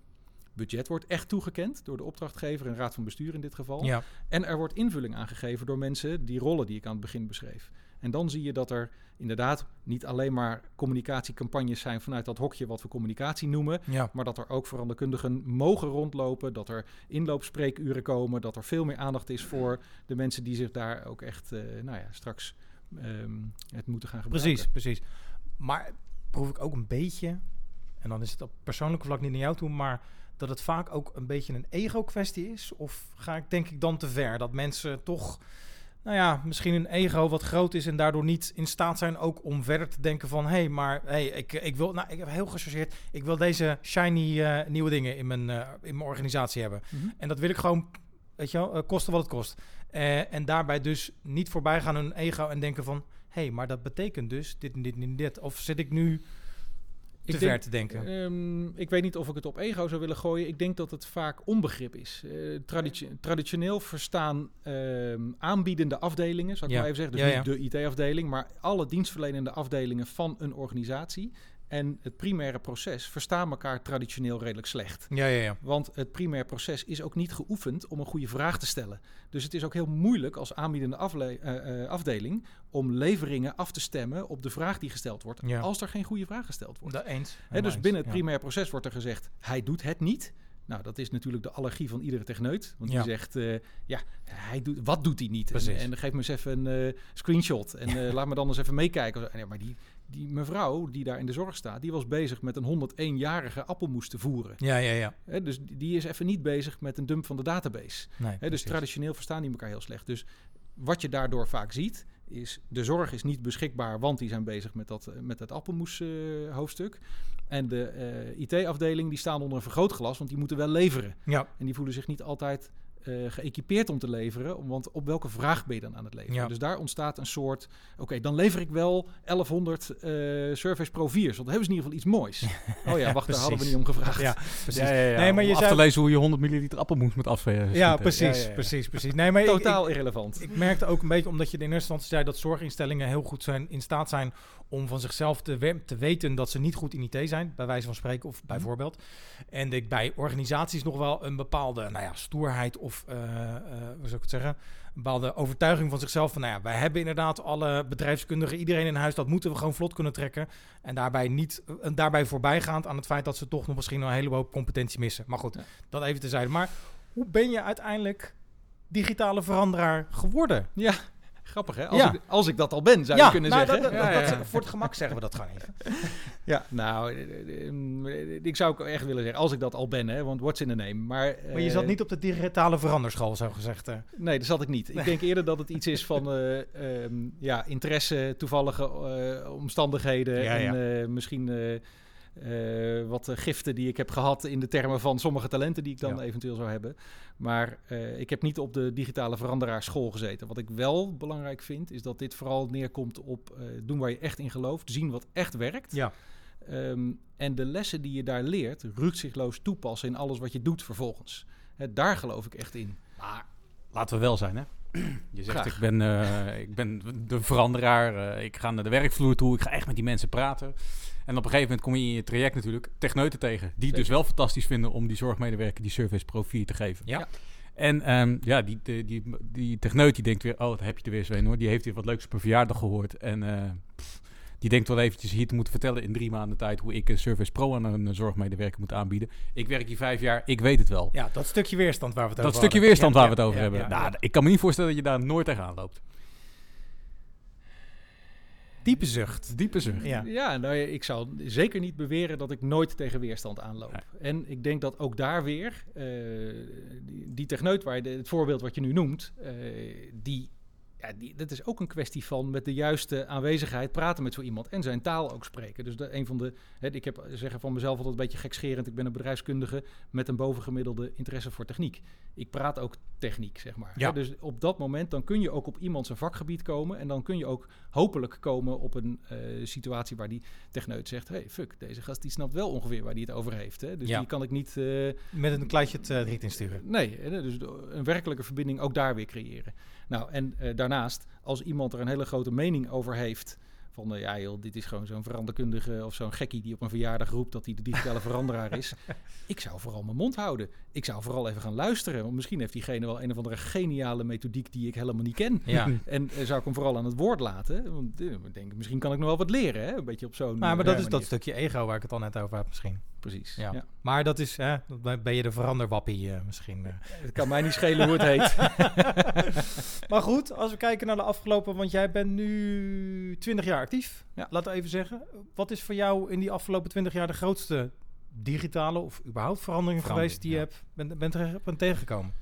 Budget wordt echt toegekend door de opdrachtgever en raad van bestuur in dit geval. Ja. En er wordt invulling aangegeven door mensen die rollen die ik aan het begin beschreef. En dan zie je dat er inderdaad niet alleen maar communicatiecampagnes zijn vanuit dat hokje wat we communicatie noemen, Ja. maar dat er ook veranderkundigen mogen rondlopen, dat er inloopspreekuren komen, dat er veel meer aandacht is voor de mensen die zich daar ook echt, eh, nou ja, straks ehm, het moeten gaan gebruiken. Precies, precies. Maar proef ik ook een beetje, en dan is het op persoonlijke vlak niet naar jou toe, maar dat het vaak ook een beetje een ego-kwestie is? Of ga ik denk ik dan te ver? Dat mensen toch, nou ja, misschien een ego wat groot is en daardoor niet in staat zijn ook om verder te denken van, hé, hey, maar hey, ik, ik wil, nou, ik heb heel gechargeerd, ik wil deze shiny eh, nieuwe dingen in mijn, eh, in mijn organisatie hebben. Mhm. En dat wil ik gewoon, weet je wel, eh, kosten wat het kost. En daarbij dus niet voorbij gaan aan hun ego en denken van... hé, hey, maar dat betekent dus dit en dit en dit. Of zit ik nu te ver denk- te denken? Ehm, ik weet niet of ik het op ego zou willen gooien. Ik denk dat het vaak onbegrip is. Eh, traditio- traditioneel verstaan ehm, aanbiedende afdelingen, zou ik Ja. maar even zeggen. Dus Ja, niet de IT-afdeling, maar alle dienstverlenende afdelingen van een organisatie. En het primaire proces verstaan elkaar traditioneel redelijk slecht. ja, ja, ja. Want het primair proces is ook niet geoefend om een goede vraag te stellen. Dus het is ook heel moeilijk als aanbiedende afle- eh, eh, afdeling om leveringen af te stemmen op de vraag die gesteld wordt. Ja. Als er geen goede vraag gesteld wordt. Dat eens. Hè, dus binnen het primair proces wordt er gezegd, hij doet het niet. Nou, dat is natuurlijk de allergie van iedere techneut. Want Ja. die zegt, eh, ja, hij doet, wat doet hij niet? En, geef me eens even een screenshot. En [laughs] laat me dan eens even meekijken. En ja, maar die, die mevrouw die daar in de zorg staat, die was bezig met een 101-jarige appelmoes te voeren. Ja, ja, ja. Dus die- is even niet bezig met een dump van de database. Nee, dus traditioneel verstaan die elkaar heel slecht. Dus wat je daardoor vaak ziet, is de zorg is niet beschikbaar, want die zijn bezig met dat, eh, met dat appelmoes eh, hoofdstuk. En de eh, IT-afdeling die staan onder een vergrootglas, want die moeten wel leveren. Ja, En die voelen zich niet altijd eh, geëquipeerd om te leveren, om- want op welke vraag ben je dan aan het leveren? Ja. Dus daar ontstaat een soort, oké, dan lever ik wel 1100 eh Surface Pro 4's, want dan hebben ze in ieder geval iets moois. [laughs] Oh ja, wacht, daar hadden we niet om gevraagd. ja, [laughs] precies. Ja, ja, ja. Nee, maar Om je af te lezen hoe je 100 milliliter appelmoes moet afschieten. Ja, precies, precies, precies. Nee, maar [laughs] ik- Totaal irrelevant. Ik, ik merkte ook een beetje, omdat je in eerste instantie zei dat zorginstellingen heel goed zijn in staat zijn om van zichzelf te, we- te weten dat ze niet goed in IT zijn, bij wijze van spreken of bijvoorbeeld. En ik bij organisaties nog wel een bepaalde nou ja, stoerheid of, eh, eh, hoe zou ik het zeggen, een bepaalde overtuiging van zichzelf van, nou ja, wij hebben inderdaad alle bedrijfskundigen, iedereen in huis, dat moeten we gewoon vlot kunnen trekken. En daarbij, niet, en daarbij voorbijgaand aan het feit dat ze toch nog misschien een hele hoop competentie missen. Maar goed, Ja. dat even tezijde. Maar hoe ben je uiteindelijk digitale veranderaar geworden? Ja, grappig hè? Als, Ja. ik, als ik dat al ben, zou je kunnen nou, zeggen. dat- dat- voor het gemak zeggen we dat gewoon even. [laughs] Ja, nou, eh, eh, eh, ik zou ook echt willen zeggen, als ik dat al ben, hè, want what's in the name. Maar, Maar je zat niet op de digitale veranderschool, zo gezegd. eh. Nee, dat zat ik niet. Ik denk eerder dat het iets is [laughs] van eh, ehm, ja, interesse, toevallige omstandigheden Ja, en misschien eh, wat eh, giften die ik heb gehad in de termen van sommige talenten die ik dan Ja. eventueel zou hebben. Maar eh, ik heb niet op de digitale veranderaarschool gezeten. Wat ik wel belangrijk vind, is dat dit vooral neerkomt op doen waar je echt in gelooft, zien wat echt werkt. Ja. Ehm, en de lessen die je daar leert, rukzichtloos toepassen in alles wat je doet vervolgens. Hè, daar geloof ik echt in. Maar laten we wel zijn, hè? Je zegt, Graag. ik ben, eh, ik ben de veranderaar. eh, ik ga naar de werkvloer toe. Ik ga echt met die mensen praten. En op een gegeven moment kom je in je traject natuurlijk techneuten tegen. Die het dus wel fantastisch vinden om die zorgmedewerker die service pro 4 te geven. Ja. Ja. En ehm, ja, die, die, die, die techneut die denkt weer, oh, daar heb je er weer zo een hoor. Die heeft weer wat leuks op een verjaardag gehoord. En eh, pff, die denkt wel eventjes hier te moeten vertellen in drie maanden tijd hoe ik een service pro aan een zorgmedewerker moet aanbieden. Ik werk hier vijf jaar, ik weet het wel. Ja, dat stukje weerstand waar we het dat over stukje hadden. weerstand Ja, waar we het over ja, hebben. ja, nou, ik kan me niet voorstellen dat je daar nooit tegenaan loopt. Diepe zucht. Diepe zucht. Ja. Ja, nou, ik zou zeker niet beweren dat ik nooit tegen weerstand aanloop. Nee. En ik denk dat ook daar weer, eh, die, die techneut, waar je de- het voorbeeld wat je nu noemt, eh, die, ja, die, dat is ook een kwestie van met de juiste aanwezigheid praten met zo iemand en zijn taal ook spreken. Dus dat een van de, hè, ik heb zeggen van mezelf altijd een beetje gekscherend, ik ben een bedrijfskundige met een bovengemiddelde interesse voor techniek. Ik praat ook techniek, zeg maar. Ja. Hè, Dus op dat moment dan kun je ook op iemand zijn vakgebied komen en dan kun je ook hopelijk komen op een eh, situatie waar die techneut zegt: hey, fuck, deze gast die snapt wel ongeveer waar hij het over heeft. Hè? Dus Ja. die kan ik niet. eh, Met een kluitje het uh, riet insturen. nee, hè, dus een werkelijke verbinding ook daar weer creëren. Nou, en eh, daarnaast, als iemand er een hele grote mening over heeft. Van eh, ja, joh, dit is gewoon zo'n veranderkundige of zo'n gekkie die op een verjaardag roept dat hij de digitale [laughs] veranderaar is. Ik zou vooral mijn mond houden. Ik zou vooral even gaan luisteren. Want misschien heeft diegene wel een of andere geniale methodiek die ik helemaal niet ken. Ja. [laughs] En eh, zou ik hem vooral aan het woord laten. Want ik denk, misschien kan ik nog wel wat leren. Hè? Een beetje op zo'n. Maar, maar dat is dat stukje ego waar ik het al net over had misschien. Precies. Ja. Ja. Maar dat is, hè, dan ben je de veranderwappie eh, misschien. eh. Het kan mij niet schelen hoe het heet. [laughs] maar goed, als we kijken naar de afgelopen, want jij bent nu 20 jaar actief. Ja. Laten we even zeggen. Wat is voor jou in die afgelopen 20 jaar de grootste digitale of überhaupt verandering, Verandering, geweest die je hebt, bent, bent, er- bent tegengekomen?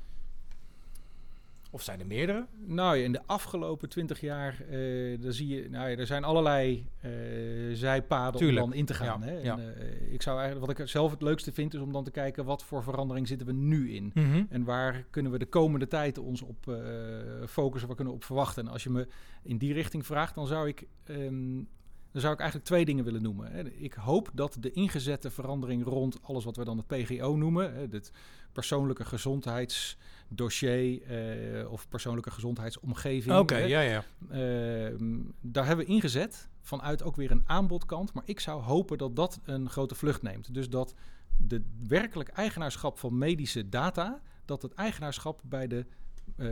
Of zijn er meerdere? Nou in de afgelopen twintig jaar, eh dan zie je, nou ja, er zijn allerlei eh, zijpaden Tuurlijk, om dan in te gaan. ja, hè? En, eh, ik zou eigenlijk, wat ik zelf het leukste vind, is om dan te kijken wat voor verandering zitten we nu in. En waar kunnen we de komende tijd ons op focussen, waar kunnen we op verwachten? En als je me in die richting vraagt, dan zou ik, ehm, dan zou ik eigenlijk twee dingen willen noemen. Hè. Ik hoop dat de ingezette verandering rond alles wat we dan het PGO noemen, het persoonlijke gezondheidsdossier eh, of persoonlijke gezondheidsomgeving. Oké, ja, ja. Ehm, daar hebben we ingezet vanuit ook weer een aanbodkant. Maar ik zou hopen dat dat een grote vlucht neemt. Dus dat de werkelijk eigenaarschap van medische data, dat het eigenaarschap bij de eh,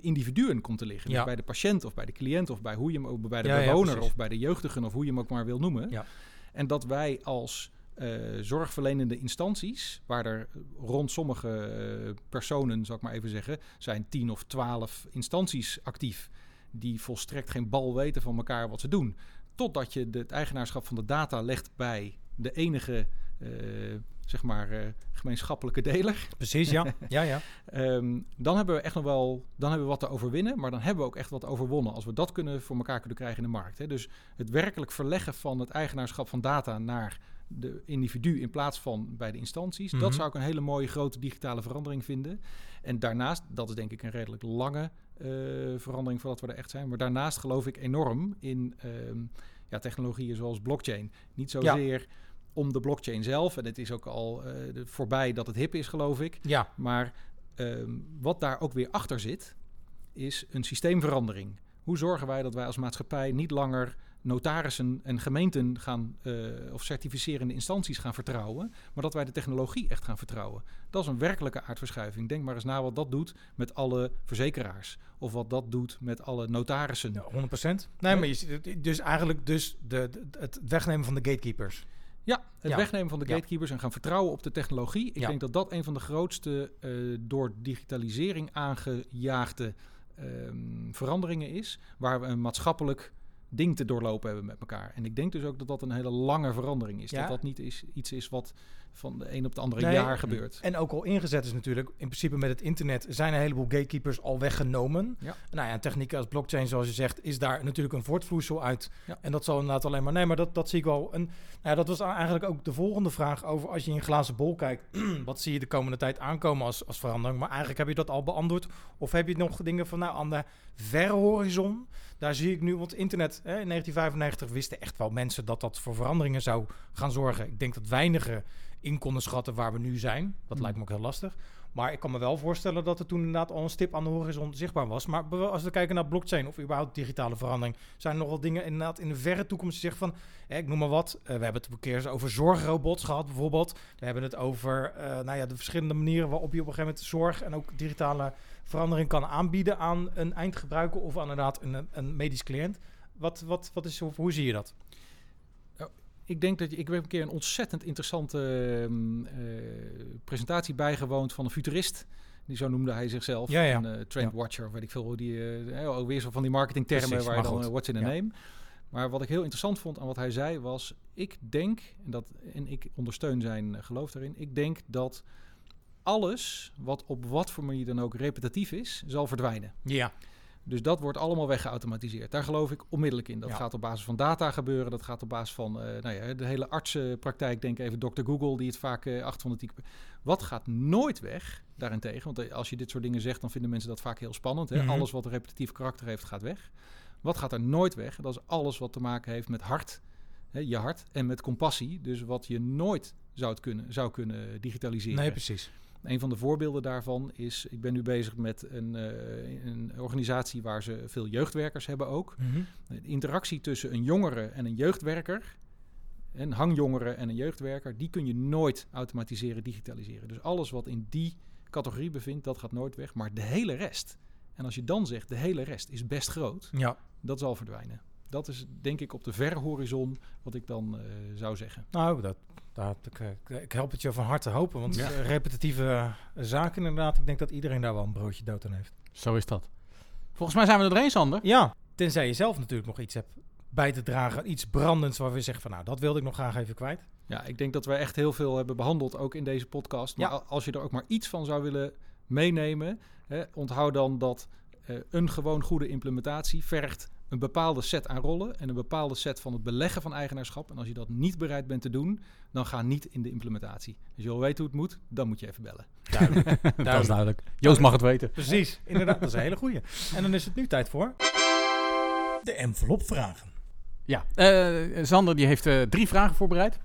individuen komt te liggen. Ja. Dus bij de patiënt of bij de cliënt of bij hoe je hem ook bij de Ja, bewoner of bij de jeugdigen of hoe je hem ook maar wil noemen. Ja. En dat wij als zorgverlenende instanties, waar er rond sommige eh, personen, zal ik maar even zeggen, zijn tien of twaalf instanties actief die volstrekt geen bal weten van elkaar wat ze doen. Totdat je het eigenaarschap van de data legt bij de enige, eh, zeg maar, eh, gemeenschappelijke deler. Precies, ja. [laughs] ja, ja. Ehm, dan hebben we echt nog wel, dan hebben we wat te overwinnen, maar dan hebben we ook echt wat overwonnen als we dat kunnen voor elkaar kunnen krijgen in de markt. Hè. Dus het werkelijk verleggen van het eigenaarschap van data naar de individu in plaats van bij de instanties, Mhm. dat zou ik een hele mooie grote digitale verandering vinden. En daarnaast, dat is denk ik een redelijk lange eh, verandering voordat we er echt zijn, maar daarnaast geloof ik enorm in ehm, ja, technologieën zoals blockchain. Niet zozeer om de blockchain zelf, en het is ook al eh, voorbij dat het hip is, geloof ik. Ja, Maar ehm, wat daar ook weer achter zit, is een systeemverandering. Hoe zorgen wij dat wij als maatschappij niet langer notarissen en gemeenten gaan, eh, of certificerende instanties gaan vertrouwen, maar dat wij de technologie echt gaan vertrouwen? Dat is een werkelijke aardverschuiving. Denk maar eens na wat dat doet met alle verzekeraars, of wat dat doet met alle notarissen. ja 100%. Nee, maar je, ziet- dus eigenlijk dus de, de- het wegnemen van de gatekeepers. Ja, het Ja. wegnemen van de gatekeepers en gaan vertrouwen op de technologie. Ik denk dat dat een van de grootste eh, door digitalisering aangejaagde ehm, veranderingen is. Waar we een maatschappelijk ding te doorlopen hebben met elkaar. En ik denk dus ook dat dat een hele lange verandering is. Ja. Dat dat niet is, iets is wat van de een op de andere Nee, jaar gebeurt. En ook al ingezet is natuurlijk, in principe met het internet zijn een heleboel gatekeepers al weggenomen. Ja. Nou ja, technieken als blockchain, zoals je zegt, is daar natuurlijk een voortvloeisel uit. Ja. En dat zal inderdaad alleen maar. Nee, maar dat, dat zie ik wel. En nou ja, dat was eigenlijk ook de volgende vraag over als je in een glazen bol kijkt. [clears throat] wat zie je de komende tijd aankomen als, als verandering? Maar eigenlijk heb je dat al beantwoord. Of heb je nog dingen van nou aan de verre horizon? Daar zie ik nu, want internet hè, in 1995 wisten echt wel mensen dat dat voor veranderingen zou gaan zorgen. Ik denk dat weinigen in konden schatten waar we nu zijn. Dat Hmm. lijkt me ook heel lastig. Maar ik kan me wel voorstellen dat er toen inderdaad al een stip aan de horizon zichtbaar was. Maar als we kijken naar blockchain of überhaupt digitale verandering, zijn er nog wel dingen inderdaad in de verre toekomst die zeggen van, hè, ik noem maar wat. eh, we hebben het een keer eens over zorgrobots gehad bijvoorbeeld. We hebben het over eh, nou ja, de verschillende manieren waarop je op een gegeven moment zorg en ook digitale verandering kan aanbieden aan een eindgebruiker of aan inderdaad een, een medisch cliënt. Wat, wat, wat is, hoe zie je dat? Ik denk dat je, ik heb een keer een ontzettend interessante ehm, eh, presentatie bijgewoond van een futurist. Die zo noemde hij zichzelf. Ja, ja. Een eh, trend watcher, of weet ik veel hoe die. ook weer zo van die marketingtermen Precies, waar je dan what's in a Ja. name. Maar wat ik heel interessant vond aan wat hij zei was: ik denk en dat en ik ondersteun zijn geloof daarin. Ik denk dat alles wat op wat voor manier dan ook repetitief is, zal verdwijnen. Ja, Dus dat wordt allemaal weggeautomatiseerd. Daar geloof ik onmiddellijk in. Dat Ja. gaat op basis van data gebeuren. Dat gaat op basis van eh, nou ja, de hele artsenpraktijk. Denk even Dr. Google, die het vaak eh achter van de type. Wat gaat nooit weg daarentegen? Want eh, als je dit soort dingen zegt, dan vinden mensen dat vaak heel spannend. Hè? Mhm. Alles wat een repetitief karakter heeft, gaat weg. Wat gaat er nooit weg? Dat is alles wat te maken heeft met hart. Hè, je hart en met compassie. Dus wat je nooit zou kunnen, zou kunnen digitaliseren. nee, precies. Een van de voorbeelden daarvan is, ik ben nu bezig met een, eh, een organisatie waar ze veel jeugdwerkers hebben ook. De interactie tussen een jongere en een jeugdwerker, een hangjongere en een jeugdwerker, die kun je nooit automatiseren, digitaliseren. Dus alles wat in die categorie bevindt, dat gaat nooit weg. Maar de hele rest, en als je dan zegt de hele rest is best groot, Ja, dat zal verdwijnen. Dat is denk ik op de verre horizon wat ik dan eh, zou zeggen. Nou, dat, dat, ik, eh, ik help het je van harte hopen. Want Ja. eh, repetitieve eh, zaken inderdaad. Ik denk dat iedereen daar wel een broodje dood aan heeft. Zo is dat. Volgens mij zijn we er doorheen, Sander. Ja, tenzij je zelf natuurlijk nog iets hebt bij te dragen. Iets brandends waar we zeggen van nou, dat wilde ik nog graag even kwijt. Ja, ik denk dat we echt heel veel hebben behandeld, ook in deze podcast. Maar Ja. als je er ook maar iets van zou willen meenemen, hè, onthoud dan dat eh, een gewoon goede implementatie vergt een bepaalde set aan rollen en een bepaalde set van het beleggen van eigenaarschap. En als je dat niet bereid bent te doen, dan ga niet in de implementatie. Als je wil weten hoe het moet, dan moet je even bellen. Duidelijk. [laughs] dat is duidelijk. Joost mag het weten. Precies, inderdaad. Dat is een hele goeie. En dan is het nu tijd voor... De envelop vragen. Ja, eh, Sander die heeft eh, drie vragen voorbereid.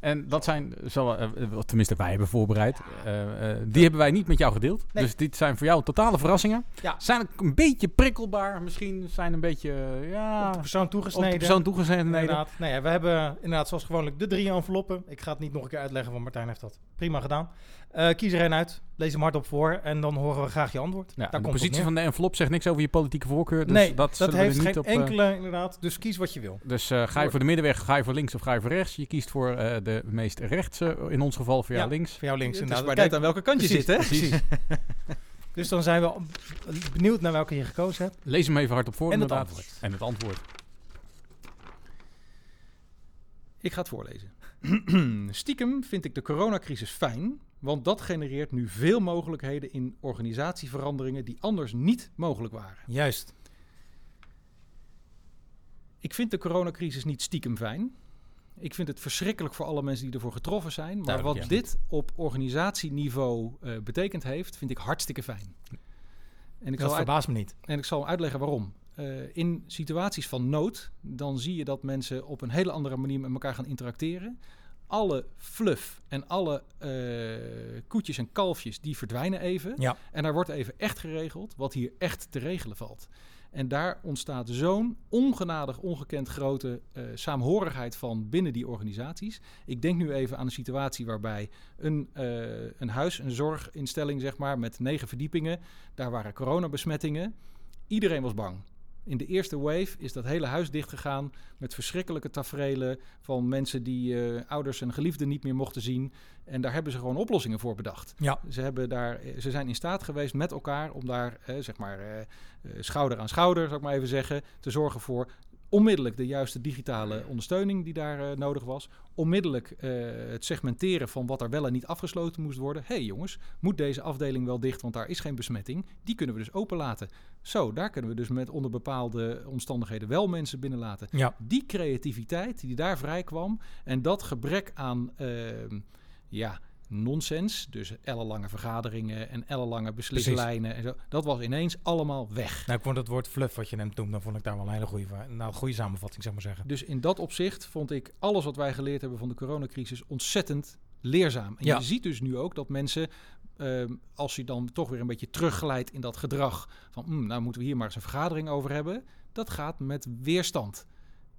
En dat zijn, zo, eh, eh, tenminste wij hebben voorbereid. Eh, die hebben wij niet met jou gedeeld. Nee. Dus dit zijn voor jou totale verrassingen. Ja. Zijn een beetje prikkelbaar. Misschien zijn een beetje, ja, Op de persoon op toegesneden. de persoon toegesneden. Inderdaad. Ja, we hebben inderdaad zoals gewoonlijk de drie enveloppen. Ik ga het niet nog een keer uitleggen, want Martijn heeft dat prima gedaan. Eh, kies er een uit, lees hem hardop voor en dan horen we graag je antwoord. Ja, Daar de positie van de envelop zegt niks over je politieke voorkeur. Dus nee, dat, dat, zullen we heeft niet geen op, eh, enkele inderdaad. Dus kies wat je wil. Dus eh, ga je voor de middenweg, ga je voor links of ga je voor rechts? Je kiest voor eh, de meest rechtse, in ons geval voor jou Ja. links. Voor jou links inderdaad. maar Kijk, net aan welke kant je zit, hè? Precies. [laughs] dus dan zijn we benieuwd naar welke je gekozen hebt. Lees hem even hardop voor En het inderdaad. antwoord. En het antwoord. Ik ga het voorlezen. [clears throat] Stiekem vind ik de coronacrisis fijn, want dat genereert nu veel mogelijkheden in organisatieveranderingen die anders niet mogelijk waren. Juist. Ik vind de coronacrisis niet stiekem fijn. Ik vind het verschrikkelijk voor alle mensen die ervoor getroffen zijn. Maar Duidelijk, wat ja. dit op organisatieniveau eh, betekend heeft, vind ik hartstikke fijn. En ik, Dat zal uit- verbaast me niet. en ik zal uitleggen waarom. Eh, in situaties van nood, dan zie je dat mensen op een hele andere manier met elkaar gaan interacteren. Alle fluff en alle eh, koetjes en kalfjes, die verdwijnen even. Ja. En daar wordt even echt geregeld wat hier echt te regelen valt. En daar ontstaat zo'n ongenadig, ongekend grote eh, saamhorigheid van binnen die organisaties. Ik denk nu even aan een situatie waarbij een, een huis, een zorginstelling, zeg maar, met negen verdiepingen, daar waren coronabesmettingen. Iedereen was bang. In de eerste wave is dat hele huis dichtgegaan met verschrikkelijke taferelen van mensen die eh, ouders en geliefden niet meer mochten zien. En daar hebben ze gewoon oplossingen voor bedacht. Ja. Ze, hebben daar, eh, ze zijn in staat geweest met elkaar om daar, eh, zeg maar, eh, schouder aan schouder, zou ik maar even zeggen, te zorgen voor onmiddellijk de juiste digitale ondersteuning die daar eh, nodig was. Onmiddellijk eh, het segmenteren van wat er wel en niet afgesloten moest worden. Hé hey jongens, moet deze afdeling wel dicht, want daar is geen besmetting. Die kunnen we dus openlaten. Zo, daar kunnen we dus met onder bepaalde omstandigheden wel mensen binnenlaten. Ja. Die creativiteit die daar vrij kwam en dat gebrek aan ehm, ja, nonsens, dus ellenlange vergaderingen en ellenlange beslislijnen en zo, dat was ineens allemaal weg. Nou, ik vond het woord fluff wat je net noemde, dan vond ik daar wel een hele goede, nou, goede samenvatting, zeg maar zeggen. Dus in dat opzicht vond ik alles wat wij geleerd hebben van de coronacrisis ontzettend leerzaam. En Ja. je ziet dus nu ook dat mensen, ehm, als je dan toch weer een beetje terugglijdt in dat gedrag van, "Hmm, nou moeten we hier maar eens een vergadering over hebben, dat gaat met weerstand.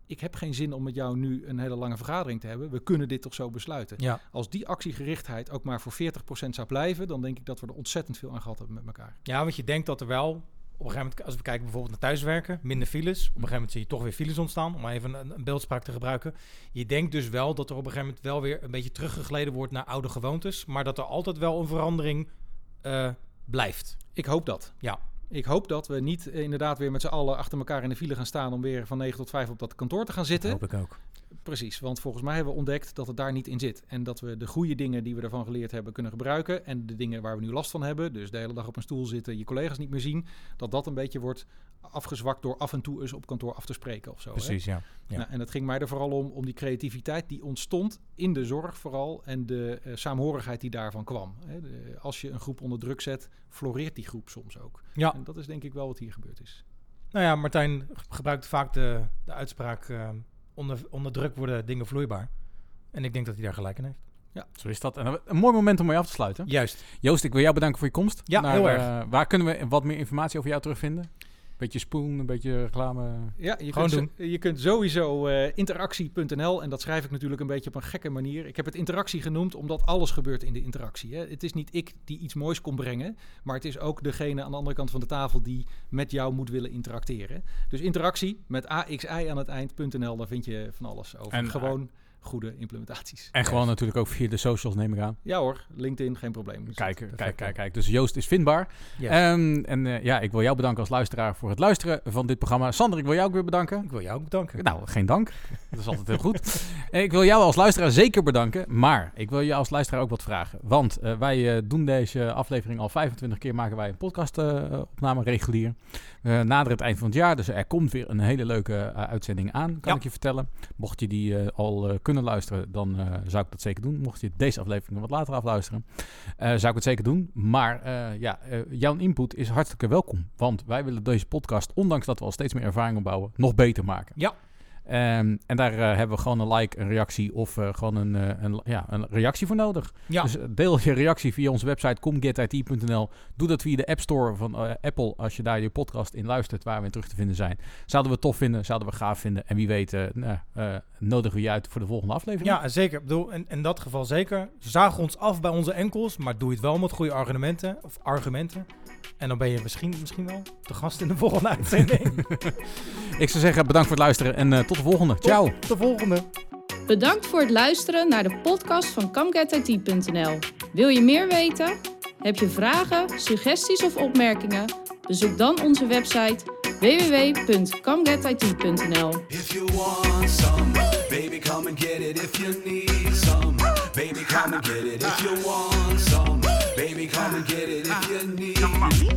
Ik heb geen zin om met jou nu een hele lange vergadering te hebben. We kunnen dit toch zo besluiten. Ja, Als die actiegerichtheid ook maar voor 40% zou blijven, dan denk ik dat we er ontzettend veel aan gehad hebben met elkaar. ja, want je denkt dat er wel, op een gegeven moment, als we kijken bijvoorbeeld naar thuiswerken, minder files. Op een gegeven moment zie je toch weer files ontstaan, om maar even een, een beeldspraak te gebruiken. Je denkt dus wel dat er op een gegeven moment wel weer een beetje teruggegleden wordt naar oude gewoontes, maar dat er altijd wel een verandering eh, blijft. Ik hoop dat. Ja. Ik hoop dat we niet eh, inderdaad weer met z'n allen achter elkaar in de file gaan staan om weer van 9 tot 5 op dat kantoor te gaan zitten. ik ook. Precies, want volgens mij hebben we ontdekt dat het daar niet in zit. En dat we de goede dingen die we ervan geleerd hebben kunnen gebruiken. En de dingen waar we nu last van hebben, dus de hele dag op een stoel zitten, je collega's niet meer zien, dat dat een beetje wordt afgezwakt door af en toe eens op kantoor af te spreken of zo. hè? Precies, ja. Ja. Nou, en het ging mij er vooral om, om die creativiteit die ontstond in de zorg vooral en de eh, saamhorigheid die daarvan kwam. Hè. De- als je een groep onder druk zet, floreert die groep soms ook. Ja. En dat is denk ik wel wat hier gebeurd is. Nou ja, Martijn gebruikt vaak de, de uitspraak, eh, onder, onder druk worden dingen vloeibaar. En ik denk dat hij daar gelijk in heeft. Zo is dat. En een mooi moment om mee af te sluiten. Juist. Joost, ik wil jou bedanken voor je komst. Ja, heel erg. eh, waar kunnen we wat meer informatie over jou terugvinden? Beetje spoon, een beetje reclame. Ja, je, Gewoon kunt, je kunt sowieso eh, interactie.nl, en dat schrijf ik natuurlijk een beetje op een gekke manier. Ik heb het interactie genoemd omdat alles gebeurt in de interactie. Hè. Het is niet ik die iets moois kon brengen, maar het is ook degene aan de andere kant van de tafel die met jou moet willen interacteren. Dus interactie met AXI aan het eind.nl, daar vind je van alles over. En, Gewoon goede implementaties. En gewoon natuurlijk ook via de socials, neem ik aan. Ja hoor, LinkedIn, geen probleem. Dus Kijk, kijk, kijk, kijk. Dus Joost is vindbaar. Yes. Ehm, en eh, ja, ik wil jou bedanken als luisteraar voor het luisteren van dit programma. Sander, ik wil jou ook weer bedanken. ik wil jou ook bedanken. Nou, geen dank. Dat is altijd heel goed. [laughs] Ik wil jou als luisteraar zeker bedanken. Maar ik wil je als luisteraar ook wat vragen. Want eh, wij eh, doen deze aflevering al 25 keer. Maken wij een podcast-opname regulier. Eh nader het eind van het jaar. Dus er komt weer een hele leuke uitzending aan. Kan Ja. ik je vertellen. Mocht je die al eh, kunnen luisteren, dan eh, zou ik dat zeker doen. Mocht je deze aflevering wat later afluisteren, eh, zou ik het zeker doen. Maar eh, ja, jouw input is hartstikke welkom. Want wij willen deze podcast, ondanks dat we al steeds meer ervaring opbouwen, nog beter maken. Ja. Ehm, en daar eh, hebben we gewoon een like, een reactie of eh, gewoon een, eh, een, ja, een reactie voor nodig. Ja, Dus deel je reactie via onze website comgetit.nl. Doe dat via de App Store van Apple als je daar je podcast in luistert waar we in terug te vinden zijn. Zouden we tof vinden, zouden we gaaf vinden. En wie weet nou, nodigen we je uit voor de volgende aflevering. ja zeker. Ik bedoel, in, in dat geval zeker. Zaag ons af bij onze enkels, maar doe het wel met goede argumenten. Of argumenten. En dan ben je misschien, misschien wel de gast in de volgende uitzending. [laughs] Ik zou zeggen bedankt voor het luisteren en eh, tot de volgende. Ciao! Tot de volgende. Bedankt voor het luisteren naar de podcast van ComeGetIT.nl. Wil je meer weten? Heb je vragen, suggesties of opmerkingen? Bezoek dan onze website www.comegetit.nl. If you want some, baby, come and get it. If you need some, baby, come and get it. If you want some, baby, come and get it. If you need